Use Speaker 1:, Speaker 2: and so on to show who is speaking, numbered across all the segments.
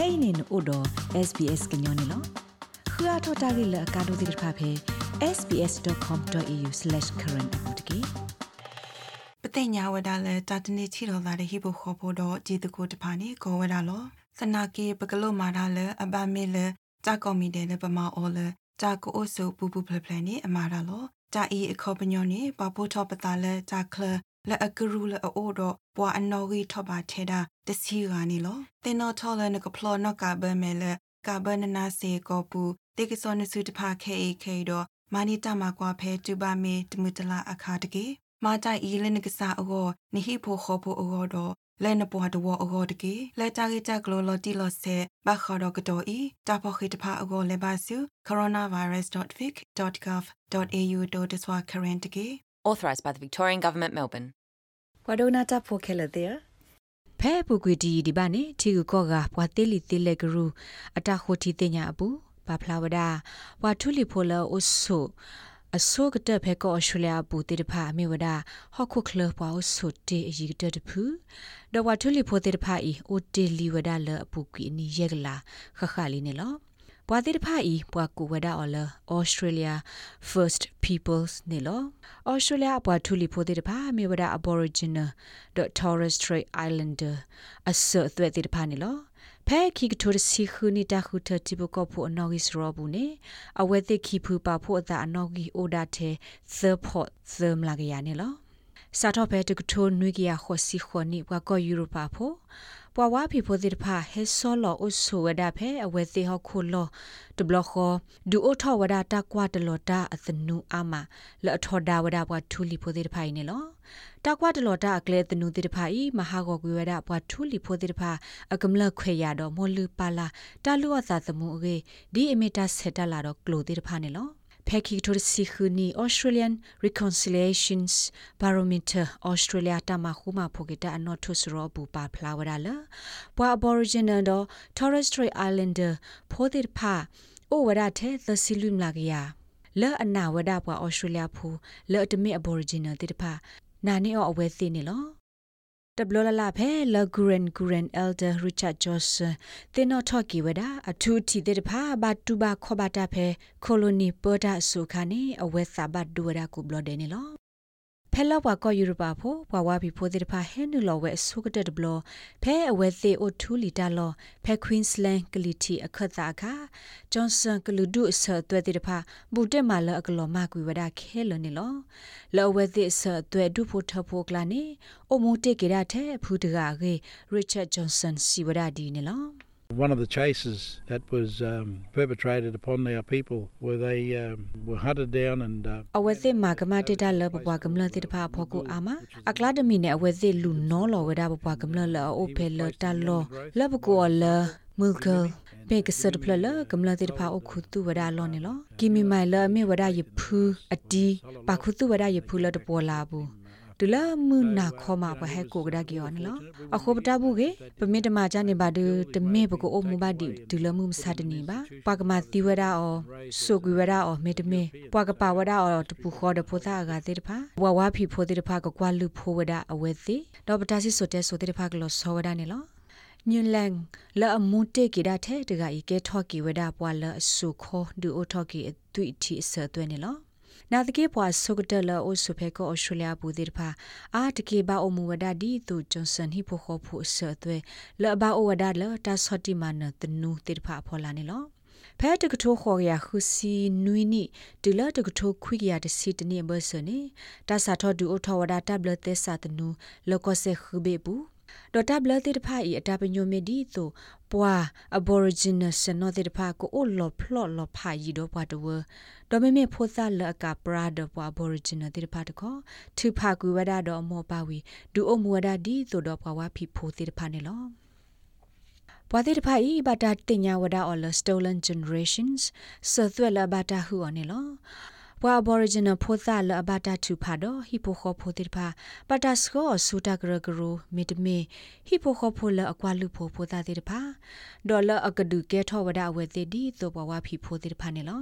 Speaker 1: kainin odo sbs gnyone lo khua thota gi la ka do dir pha phe sbs.com.au/current apotki
Speaker 2: ပတိညာဝဒလဲတာတနေချီတော်လာတဲ့ဟိဘခေါ်ဖို့တော့ဂျေတကိုတဖာနေကောဝဒလောစနာကေပကလောမာဒါလဲအဘမေလဲဂျာကောမီတယ်လဲပမာအော်လဲဂျာကိုအိုဆူပူပူဖလဖလနေအမာဒါလောဂျာအီအခေါ်ပညောနေပပိုထောပတာလဲဂျာခလ လက်အကရူလက်အိုတော့ပွာအနော်ဂီထောပါထဲတာတစီကနေလောတင်နော်ထောလဲနကဖလောနော့ကာဘမဲလဲကာဘနနာစေကောပူတေကစောနစုတဖာခဲခဲတော့မာနီတမကွာဖဲတူပါမေတမူတလာအခါတကေမာတိုင်ဤလနကစားအောနိဟိဖိုခောဖိုအောတော့လဲနပွားတော်အောတကေလဲတာဂေတာဂလိုလတီလော့ဆေဘခါတော့ကတော့ဤတာဖခိတဖာအောလဲပါစု coronavirus.vic.gov.au.swa current တကေ
Speaker 3: Authorised by the Victorian Government, Melbourne.
Speaker 1: ဝဒနာတာဖိုခဲလတဲ့ဖဲပူကွီတီဒီပါနေထီကူကောကဘွာတေးလီတေးလက်ဂရူအတာခိုတီတင်ညာအပူဘာဖလာဝဒဘွာထူလီဖိုလာအိုဆိုအဆိုးကတဲ့ဖဲကောဩစတြေးလျပူတေတဖာအမေဝဒဟော့ခုကလဘွာအိုဆိုတေအီကတဲ့တဖူဒဝထူလီဖိုတေတဖာအီအိုတေလီဝဒလအပူကွီနီယက်ကလာခခလီနေလော ဘွာတိတဖာဤဘွာကူဝဒါအော်လာဩစတြေးလျ first peoples နေလောဩစတြေးလျဘွာထူလီဖိုတိတဖာမြေဝဒါ aboriginal torres strait islander အဆော့သွဲတိတဖာနေလောဖဲခိကထိုရစီခုနီတာခုထတိဘကောဖို့အနော်ဂီစရောဘူးနေအဝဲတိခိဖူပါဖို့အတာအနော်ဂီအိုဒါတဲ့ third port third လာကရနေလောစာတော့ဖဲတကထိုနွေကရခောစီခောနိဘွာကောယူရိုပါဖို့ ပွာဝါဖီဖိုတိတဖာဟဲဆောလောအဆိုဝဒဖဲအဝဲသေးဟခုလောဒဘလခောဒူအိုထောဝဒတာကွာတလောတာအသနူအာမလောထောဒါဝဒဘွာထူလီဖိုတိတဖိုင်နေလောတာကွာတလောတာအကလေတနူတိတဖိုင်မဟာဂောကွေဝဒဘွာထူလီဖိုတိတဖာအကမလခွေရတော့မောလူပါလာတာလူဝသာသမှုအေဒီအမီတာဆက်တလာတော့ကလိုတိတဖာနေလော ဖက်ခိထိုစီခူနီ Australian Reconciliations Barometer Australia တမခုမဖိုကတာအနော်ထုစရောဘူပါဖလာဝရလာပွာ Aboriginal တော့ Torres Strait Islander ဖိုတိဖာအိုဝရတဲ့သစီလူမလာကရလဲအနာဝဒပွာ Australia ဖူလဲတမီ Aboriginal တိတဖာနာနေအဝဲသိနေလော တဘလလလာဖဲလဂူရန်ဂူရန်အယ်ဒါရစ်ချတ်ဂျော့စ်တင်နော်ထော့ကီဝဒအထူးတီတဲ့ဖာဘတ်တူဘာခောဘတာဖဲကိုလိုနီပေါ်ဒါဆုခါနေအဝဲစာဘတ်ဒူဝဒကူဘလဒဲနေလောဖဲ လောက်ပါကောယူရပါဖို့ဘွာဝါဘီဖိုတဲ့ဖာဟဲနူလောဝဲဆုကတဲ့ဘလဖဲအဝဲသေးအိုထူလီတာလောဖဲကွင်းစလန်ကလီတီအခတ်တာခါဂျွန်ဆန်ကလူဒုဆတ်သွဲတဲ့ဖာဘူတက်မာလအကလောမကွေဝဒခဲလနေလောလောဝဲသေးဆတ်သွဲဒုဖို့ထဖို့ကလာနေအိုမူတေကေရတဲ့ဖူတကာကေရစ်ချတ်ဂျွန်ဆန်စီဝဒဒီနေလော
Speaker 4: One of the chases that was um, perpetrated upon our people where they um, were hunted down and uh,
Speaker 1: အဝဲစစ်မာကမတေတာလဘပွားကမလတိတဖာဖောကူအာမအကလာဒမီနဲ့အဝဲစစ်လူနောလောဝဒဘပွားကမလလအိုဖဲလတလောလဘကူလမူကလပေကစဒပလလကမလတိတဖာအခုသူဝဒလောနေလောကီမီမိုင်လမေဝဒယဖူအတီပါခုသူဝဒယဖူလတပေါ်လာဘူး ဒလမနာခောမဘဟဲကိုကဒါကီယောနလအခုပတဘူးကေပမေတမချနေပါဒတမေဘကိုအမူပါဒီဒလမှုမစတနေပါပကမတိဝဒအောဆုကွေဝဒအောမေတမေပကပဝဒအောတပူခောတဖိုသာကသေးတဖာဝဝဖီဖိုသေးတဖာကကွာလူဖိုဝဒအဝဲသေးတော့ပတစီဆိုတဲ့ဆိုတဲ့တဖာကလောဆောဝဒနေလောညွန်လန်လာအမူတေကီဒါထဲတကဤကဲထော့ကီဝဒပွာလအဆုခောဒူအိုထော့ကီအသွိတီအစသွဲနေလော နာတကေပွားဆုကတလအိုဆုဖေကောဩစတြေးလျဘူးဒီဖာအာတကေဘာအမူဝဒဒီသူဂျွန်ဆန်ဟီဖိုခိုဖူဆတ်သွဲလဘာအိုဝဒလတာဆော့တီမနတနူတိဖာဖော်လာနေလောဖဲတကထိုးခေါ်ရခုစီနွီနီဒူလာတကထိုးခွိရတစီတနေဘဆနေတဆာထောဒူအထောဝဒတပ်လသက်စာတနူလောကဆေခဘေဘူး ဒေါ်တာဘလတိတဖာဤအတာပညိုမီဒီဆိုပွာ aboriginal စနောတိတဖာကိုအိုလော်ဖလော့လော်ဖာဤတော့ပွာတဝဒေါ်မေမေဖိုသလကပရာဒပွာ aboriginal တိတဖာတခေါ်သူဖာကူဝဒတော့မောပါဝီဒူအိုမူဝဒဒီဆိုတော့ပွာဝါဖီဖိုတိတဖာနေလောပွာတိတဖာဤဘတာတင်ညာဝဒ all stolen generations ဆသွဲလဘတာဟူအနေလော ပွာ aboriginal ဖိုသလအဘတာတူဖာတော့ဟီပိုခေါ်ဖိုတိဖာပတာစကောဆူတာဂရဂရူမီတမီဟီပိုခေါ်ဖိုလအကွာလူဖိုဖိုတာတိဖာဒေါ်လာအကဒူကဲထောဝဒအဝဲတိဒီသောဘဝဖီဖိုတိဖာနေလော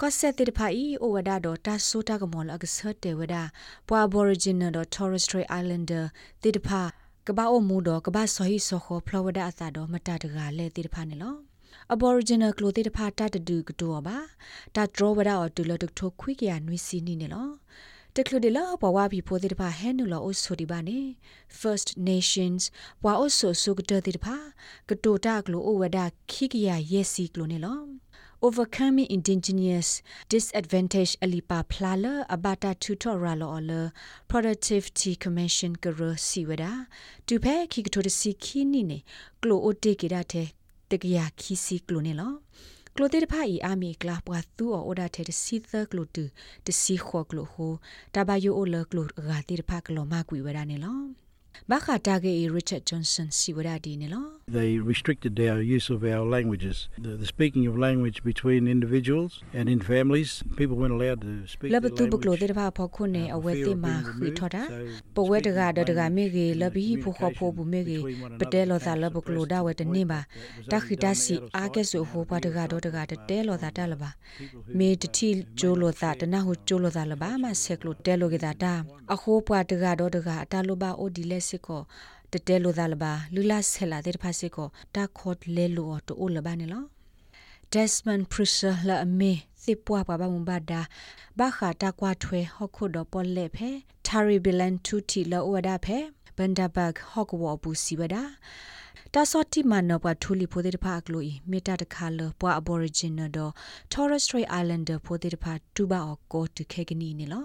Speaker 1: ကောဆက်တိဖာဤအိုဝဒါတော့တာဆိုတာကမောလအကဆတ်တေဝဒါပွာ aboriginal တော့ torres strait islander တိဖာကဘာအိုမူတော့ကဘာဆိုဟီဆိုခေါဖလော်ဝဒါအသာတော့မတတကလဲတိတဖာနေလော Aboriginal ကလိုတိတဖာတတတူကတောပါတဒရဝဒါအတူလတထိုခွိကရနွီစီနီနေလောတကလူဒီလာဘဝဘီဖိုတိတဖာဟဲနူလောအိုဆိုဒီပါနေ First Nations ဘဝအိုဆိုဆုကတတိတဖာကတိုတာကလိုအိုဝဒါခိကရယက်စီကလိုနေလော overcoming indigenous disadvantage alipa plala abata tutorial or productivity commission guru siwada tu phe ki kto de sikini ne klo ote ki da the တကရခီစီကလိုနေလောကလိုတေတဖာဤအာမီကလာပွားသူအော်ဒါတဲ့စီသကလိုတူတစီခေါကလိုဟိုတဘယိုအိုလကလိုဂါတေတဖာကလိုမကွေဝရနေလောဘာခတာဂေ Richard Johnson စီဝရဒီနေလော
Speaker 4: They restricted our use of our languages. The, the speaking of language between individuals and in families, people weren't allowed to speak
Speaker 1: လ
Speaker 4: their
Speaker 1: ဘတူဘကလို
Speaker 4: language.
Speaker 1: တေတဖာဖောခုနေ
Speaker 4: uh,
Speaker 1: အဝဲ
Speaker 4: for fear
Speaker 1: တိ
Speaker 4: of
Speaker 1: မာ
Speaker 4: being
Speaker 1: ခွေ
Speaker 4: removed.
Speaker 1: ထော်တာ
Speaker 4: So
Speaker 1: ပဝဲတက
Speaker 4: speaking
Speaker 1: ဒတက
Speaker 4: language
Speaker 1: မေကေ
Speaker 4: and
Speaker 1: လဘီဖူခေါ်ဖိုဘူးမေကေ
Speaker 4: communication between one
Speaker 1: ပတဲ
Speaker 4: another
Speaker 1: လောသာ
Speaker 4: became
Speaker 1: လဘကလိုဒါဝဲတနေပါ
Speaker 4: suppressed
Speaker 1: တ
Speaker 4: to the
Speaker 1: ခိ
Speaker 4: point
Speaker 1: တ
Speaker 4: that
Speaker 1: စီ
Speaker 4: it was
Speaker 1: အာ
Speaker 4: only
Speaker 1: ကဲ
Speaker 4: done
Speaker 1: ဆူဟိုပါတက
Speaker 4: outside
Speaker 1: တော့တက
Speaker 4: of
Speaker 1: တ တဲလောသာတလပါ
Speaker 4: people who
Speaker 1: မေတတိဂျိုလိုသာတနဟုဂျိုလိုသာလဘာမဆက်ကလိုတဲလိုကေတာတာအခိုးပွားတကတော့တကအတလိုပါအိုဒီလက်စစ်ကိုတတဲလိုသာလဘာလူလာဆဲလာတဲ့ဖာစစ်ကိုတာခေါတ်လဲလိုတော့အိုလဘာနေလော Desmond Prusser လာအမေသိပွားပါပါမဘာဒါဘာခတာကွာထွဲဟခုဒပေါ်လက်ဖဲ Tari Bilan Tuti လောဝဒါဖဲ Bandabag ဟကဝဘူစီဝဒါတာစောတိမနဘထူလီဖိုဒေတဖာကလိုဤမေတာတခါလပွာ Aboriginal တော့ Torres Strait Islander ဖိုဒေတဖာတူဘာအကောတခေကနီနေလော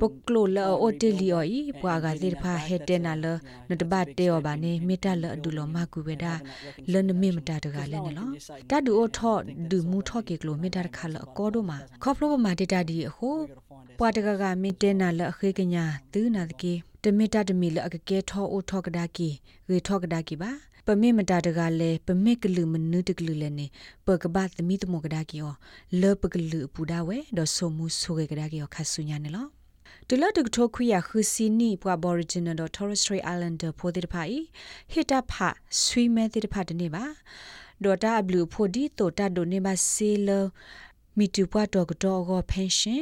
Speaker 1: ပကလိုလာအိုတေလီအိုဤ
Speaker 5: and
Speaker 1: ပွာက
Speaker 5: getting
Speaker 1: တိ
Speaker 5: that
Speaker 1: ဖာ
Speaker 5: back,
Speaker 1: ဟက်တဲ
Speaker 5: that's
Speaker 1: နာ
Speaker 5: a-
Speaker 1: လ
Speaker 5: you
Speaker 1: န
Speaker 5: know,
Speaker 1: တ
Speaker 5: that's a
Speaker 1: ဘတ်
Speaker 5: big
Speaker 1: တေော
Speaker 5: step
Speaker 1: ဘာ
Speaker 5: in-
Speaker 1: နေ
Speaker 5: in
Speaker 1: မေတ္တလ
Speaker 5: building
Speaker 1: အဒူလ
Speaker 5: and
Speaker 1: မကူဝဒ
Speaker 5: having that
Speaker 1: လနမေမ
Speaker 5: reconciliation.
Speaker 1: တာတက
Speaker 5: Because
Speaker 1: လဲ
Speaker 5: no
Speaker 1: နေ
Speaker 5: one
Speaker 1: လော
Speaker 5: can just say
Speaker 1: တဒူအို
Speaker 5: no,
Speaker 1: ထော့
Speaker 5: I think
Speaker 1: ဒူ
Speaker 5: that's
Speaker 1: မူ
Speaker 5: all
Speaker 1: ထော့ကေကလိုမေတ္တာခါလအကောဒိုမှာ
Speaker 5: Doesn't
Speaker 1: ခေါပလိုမှာတေတာဒီအဟို
Speaker 5: We gotta find
Speaker 1: ပွာတကကမေတဲနာလအခေကညာသူနာတကေတမေတာတမီလအကကဲထောအိုထောကဒါကီရေထောကဒါကီပါပမေမတာတကလဲပမေကလူမနုတကလူလဲနေပကဘတ်သမီတမောကဒါကီယောလောပကလူပူဒါဝဲဒေါ်ဆိုမှုဆိုကေကဒါကီယောခါဆုညာနေလော တလတကထိုခွေရခူစီနီပွာ Aboriginal တော့ Torres Strait Islander ဖိုတိတဖာဤဟစ်တဖဆွီမဲတိတဖာတနေပါဒေါ်တာဘလူဖိုဒီတိုတာဒိုနေပါဆေလမီတူပွားတော့ကတော့က pension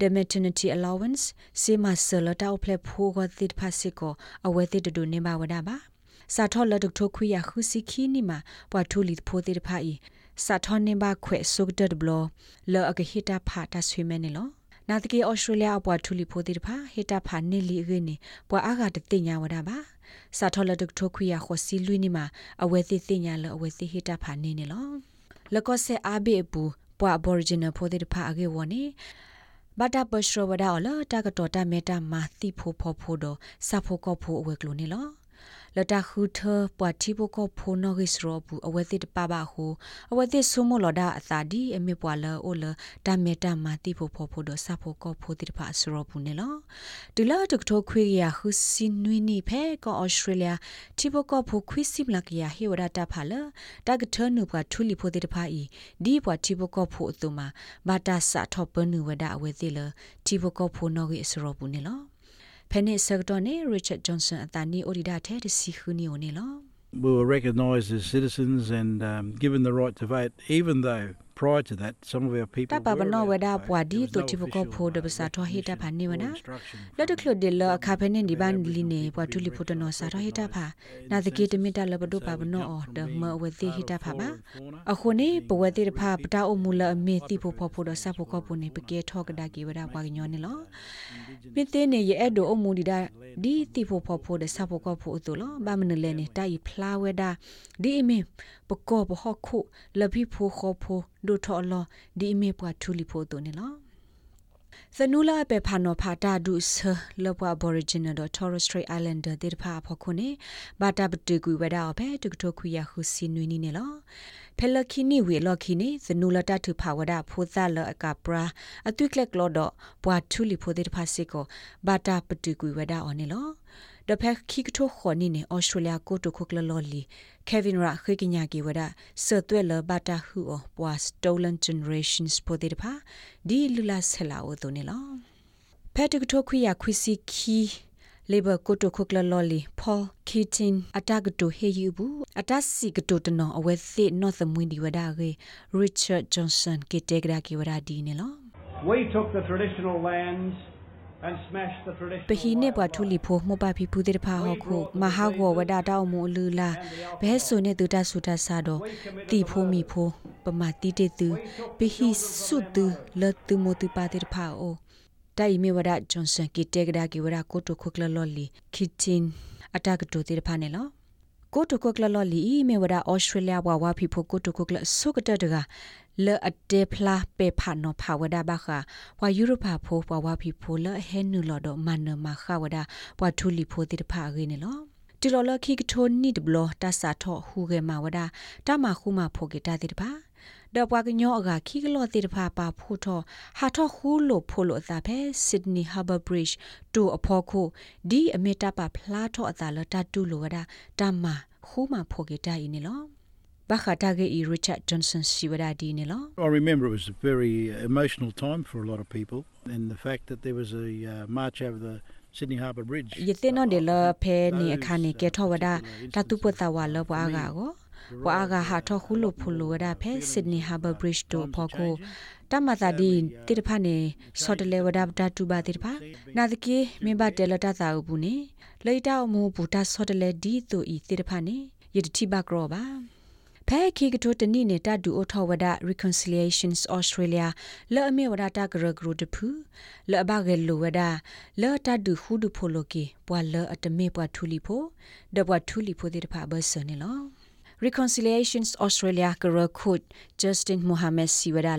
Speaker 1: the maternity allowance စေမဆလတောက်ဖလက်ဖိုးကတိတဖာစစ်ကိုအဝဲတိတူနေပါဝဒါပါစာထောလဒကထိုခွေရခူစီခီနီမှာပွာထူလီဖိုတိတဖာဤစာထောနေပါခွဲဆုကဒဘလလောအကဟိတာဖာတာဆွေမဲနေလော နာတကေဩစတြေးလျအပွားထူလီဖိုတိတဖာဟိတာဖာနေလီရင်းနေပွာအားကတတိညာဝဒါပါစာထောလဒကထိုခွေရခေါ်စီလွီနီမှာအဝဲတိတိညာလောအဝဲတိဟိတာဖာနေနေလောလကောဆေအာဘေပူပွာ Aboriginal ဖိုတိတဖာအကေဝနေဘာတာပရှရဝဒါအလတာကတော်တာမေတာမာတိဖိုဖောဖိုဒစာဖိုကောဖိုအဝဲကလိုနေလော လတာခူထပွာတိဘကောဖိုနောဂိစရောဘူးအဝဲတိတပပဟူအဝဲတိဆုမလောဒအသာဒီအမေပွာလအိုလတာမေတာမာတိဖိုဖောဖိုဒစာဖိုကောဖိုတိတပစရောဘူးနေလောဒူလာတကထိုခွေရခူစီနွီနီဖဲကောဩစတြေးလျတိဘကောဖိုခွေစီမလကရဟေဝဒတာဖာလတာကထနုပွာထူလီဖိုတိတဖာဤဒီပွာတိဘကောဖိုအတူမှာဘာတာစာထောပနုဝဒအဝဲတိလတိဘကောဖိုနောဂိစရောဘူးနေလော ဖဲနစ်ဆက်တော်နေ Richard Johnson အတန်နီအိုဒီဒါထဲတစီခူနီယိုနေလော
Speaker 4: We were recognised as citizens and um, given the right to vote, even though prior to that, some of our people
Speaker 1: တပပ
Speaker 4: were
Speaker 1: နော
Speaker 4: allowed
Speaker 1: ဝ
Speaker 4: to
Speaker 1: ဒ
Speaker 4: vote.
Speaker 1: ပွာဒီ
Speaker 4: There was
Speaker 1: တို
Speaker 4: no
Speaker 1: တိဘကော
Speaker 4: official,
Speaker 1: ဖိုဒ
Speaker 4: uh,
Speaker 1: ပစာထောဟိတာဖာနေဝနာ
Speaker 4: or instruction
Speaker 1: လတ်တ
Speaker 4: from
Speaker 1: ကလဒလ
Speaker 4: government
Speaker 1: အခါဖနေဒီဘန်လီနေ
Speaker 4: Aboriginal
Speaker 1: ပွာတူလီ
Speaker 4: people
Speaker 1: ဖိုတနောစာထောဟိတာဖာ
Speaker 4: in
Speaker 1: နာတ
Speaker 4: the
Speaker 1: ကေတ
Speaker 4: census.
Speaker 1: မီတာလဘဒု
Speaker 4: So
Speaker 1: ပ
Speaker 4: we
Speaker 1: ပနော
Speaker 4: jumped
Speaker 1: အော်
Speaker 4: from
Speaker 1: ဒ
Speaker 4: being
Speaker 1: မဝတိဟိတာဖာ
Speaker 4: part
Speaker 1: ပါ
Speaker 4: of fauna
Speaker 1: အခုနေပဝတိတဖာပတာအမူလအမေတိဖို့
Speaker 4: Hyper
Speaker 1: ဖို့ဖို့ဆပ်ဖို့က
Speaker 4: preference
Speaker 1: ပုန်နေပ
Speaker 4: for
Speaker 1: ကေထောကဒါကီဝဒါပွားညောနေလော
Speaker 4: Indigenous
Speaker 1: မိသေးနေရဲ့အဲ့ဒိုအမူဒီဒါဒီတိဖို့ဖို့ဖို့ဆပ်ဖို့ကဖို့အတူလောဘာမနလဲနေတိုင်ဖလာဝဒါဒီအမေပကောဘဟခုလဘိဖို့ခေါ်ဖို့ဒိုထော်လောဒီအမေပွားထူလီဖို့တူနေလောသနူလာပေဖာနောဖာတာဒုဆလဘွာ Aboriginal တော့ Torres Strait Islander တေတဖာဖခုနေဘာတာပတူကူဝဒါအဖေတုကထခွေရခုစီနွီနီနေလောဖဲလခိနီဝေလခိနေသနူလတထုဖာဝဒါဖိုသလအကပရာအတုကလက်ကလောတော့ဘွာထူလီဖိုတေတဖာစေကိုဘာတာပတူကူဝဒါအော်နေလော တဖက်ခိကထိုခေါနီနေဩစတြေးလျကိုတိုခုကလလော်လီကေဗင်ရာခေကညာကီဝဒဆတ်တွဲလဘတာဟူအောပွာ stolen generations ပိုတေတဖာဒီလူလာဆလာအိုတိုနေလောဖက်တကထိုခွေရခွစီခီ labor ကိုတိုခုကလလော်လီ paul keating အတကတိုဟေယူဘူးအတစီကတိုတနောအဝဲသိ north မွင်းဒီဝဒါရေ richard johnson ကေတေဂရာကီဝဒါဒီနေလော
Speaker 6: We took the traditional lands and smashed the traditional
Speaker 1: ပဟိနေဘွားထူလီဖိုမဘဖီဖူတဲ့ဖာဟောခုမဟာကောဝဒတောက်မူလူလာဘဲဆိုနေသူတဆူတဆာတော့တီဖိုမီဖိုပမာတီတေသူပဟိဆုသူလတ်သူမတူပါတဲ့ဖာအိုတိုင်မီဝဒဂျွန်ဆန်ကီတေဂဒါကီဝဒကိုတိုခုကလလော်လီခီတင်အတကတိုတဲ့ဖာနေလော ကိုတိုခုကလလော်လီမေဝဒဩစတြေးလျဘွာဝါဖီဖိုကိုတိုခုကလဆုကတတကလေအတေဖလာပေဖာနောဖာဝဒဘခဝါယူရိုပါဖိုဘွာဝါဖီဖိုလဟဲနူလော်ဒမနမခဝဒဘွာထူလီဖိုတိတဖာရင်းနော်တီလော်လခိကထိုနိဒဘလတဆာထောဟူကေမဝဒတမခုမဖိုကေတာတိတဖာ ဒပွားကညောအကခိကလောတိတဖာပါဖိုထောဟာထောဟူလိုဖိုလိုအသာဖဲဆစ်ဒနီဟာဘာဘရစ်တူအဖောခုဒီအမေတာပါဖလားထောအသာလတတူလိုဝဒတမခုမဖိုကေတာအင်းနော်ဘာခတာဂေ Richard Johnson စီဝဒဒီနေလော
Speaker 4: I remember it was a very emotional time for a lot of people, and the fact that there was a uh, march over the Sydney Harbour Bridge.
Speaker 1: ယသိနော်ဒေလဖဲနေအခါနေကေထောဝဒတတုပတ ဝါလဘွားကကိုဘွားကဟာထောခုလိုဖူလိုဝဒဖဲ Sydney Harbour Bridge တို့ဖော်ကိုတမသာဒီတိတဖာနေစောတလေဝဒတတူပါတိတဖာနာတကေမင်းဘတဲလတသာဥဘူးနေလေတာအမှုဘူတာစောတလေဒီတူဤတိတဖာနေယတတိဘကရောပါဖဲခိကတိုတနိနေတဒူအထောဝဒ reconciliations australia လောအမေဝဒတာဂရဂရုတဖူလောဘဂေလိုဝဒလောတဒူခုဒူဖိုလိုကေပွာလောအတမေပွာထူလီဖိုဒပွာထူလီဖိုတေတဖာဘဆနေလော reconciliations australia ကရခုတ် justin mohammed siwada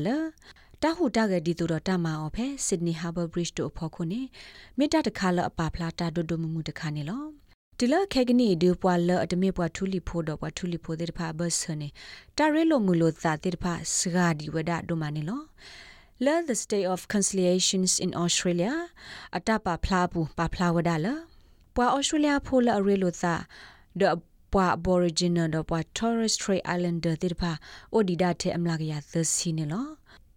Speaker 1: တာဟူတာကဒီတူတော့တမအောင်ဖဲ sydney harbour bridge တို့ဖော်ခုနေမေတ္တာတခါလအပါဖလာတာဒိုဒိုမမှုတခါနေလောဒီလခဲကနီဒူပွာလအတမေပွာထူလီဖိုတော့ပွာထူလီဖိုတဲ့တဖာဘတ်ဆနေတာရဲလိုမူလို့သာတဲ့တဖာစဂါဒီဝဒဒိုမနီလော Learn the state of conciliations in Australia အတပါဖလာဘူးပါဖလာဝဒလာပွာ Australia ဖိုလအရဲလို့သာ the ပွာ Aboriginal တော့ပွာ Torres Strait Islander တဲ့တဖာ Odida တဲ့အမလာကရသစီနေလော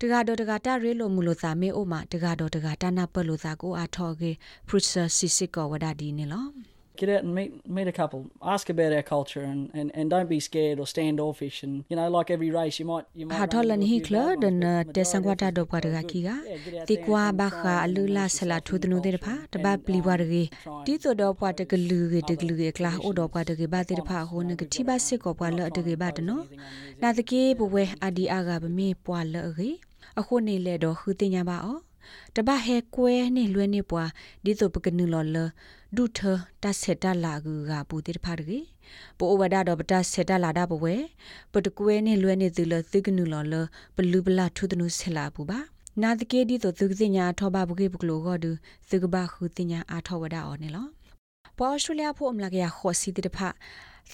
Speaker 1: တကတော့တကတာရဲလိုမူလို့သာမေအိုမှာတကတော့တကတာနာပလို့သာကိုအားထော်ကေ Professor Sisiko ဝဒဒီနေလော
Speaker 5: get out and meet meet a couple ask about our culture and, and, and don't be scared or standoffish and you know like every race you might you might
Speaker 1: ha tholan hi kla den te sangwata do pa daga ki ga ti kwa ba kha alula sala thu tnu de pha ta ba pli wa de ti to do pa de glu ge de glu ge kla o do pa de ge ba de pha ho ne ge ti ba sit ko pa la de ge ba de no na de ke bo we adi aga ba me pwa la ge အခုနေလေတော့ခူတင်ညာပါအောတပဟဲကွဲနေလွဲနေပွားဒီတော့ပကနူလော်လ ဒုထတဆက်တလာကူကပူတိတဖာတကြီးပိုဝဒတော့ပတဆက်တလာတာဘဝဲပတကွဲနေလွဲနေသူလသကနူလော်လပလူပလာထုတနုဆက်လာပူပါနာတကေဒီတော့သူကစညာထောပါဘုကေဘကလောကဒုသကဘာခုတင်ညာအာထောဝဒအော်နေလောပေါ်အော်စတြေးလျဖို့အမလာကရခောစီတိတဖာ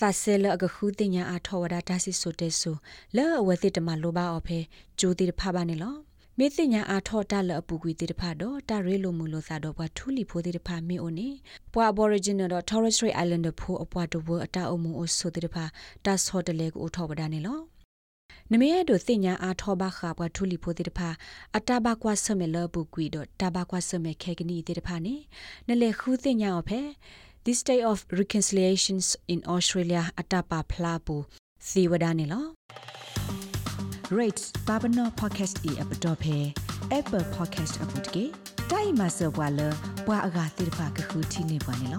Speaker 1: သာဆဲလအကခုတင်ညာအာထောဝဒဒါစီဆိုတဲဆိုလောအဝဲတိတမလိုပါအော်ဖဲဂျိုတိတဖာပါနေလော မေသိညာအာထောတလအပူကွေတေတဖာတော့တရဲလိုမူလို့သာတော့ဘွာထူလီဖိုတေတဖာမေအိုနေဘွာ Aboriginal တော့ Torres Strait Islander ဖိုအပွားတဝအတာအမှုအဆိုတေတဖာတတ်ဆော့တလေကိုထောပဒါနေလောနမေဒိုသိညာအာထောဘခါဘွာထူလီဖိုတေတဖာအတာဘကွာဆမေလပူကွေတော့တဘကွာဆမေခဲကနီတေတဖာနေနလေခူသိညာအဖဲ This day of reconciliations in Australia atapa phlabu siwada ne lo rates babano podcast e app to phe apple podcast app to ke dai ma so wa lo wa aga tir pha ka khu thi ne ba ne lo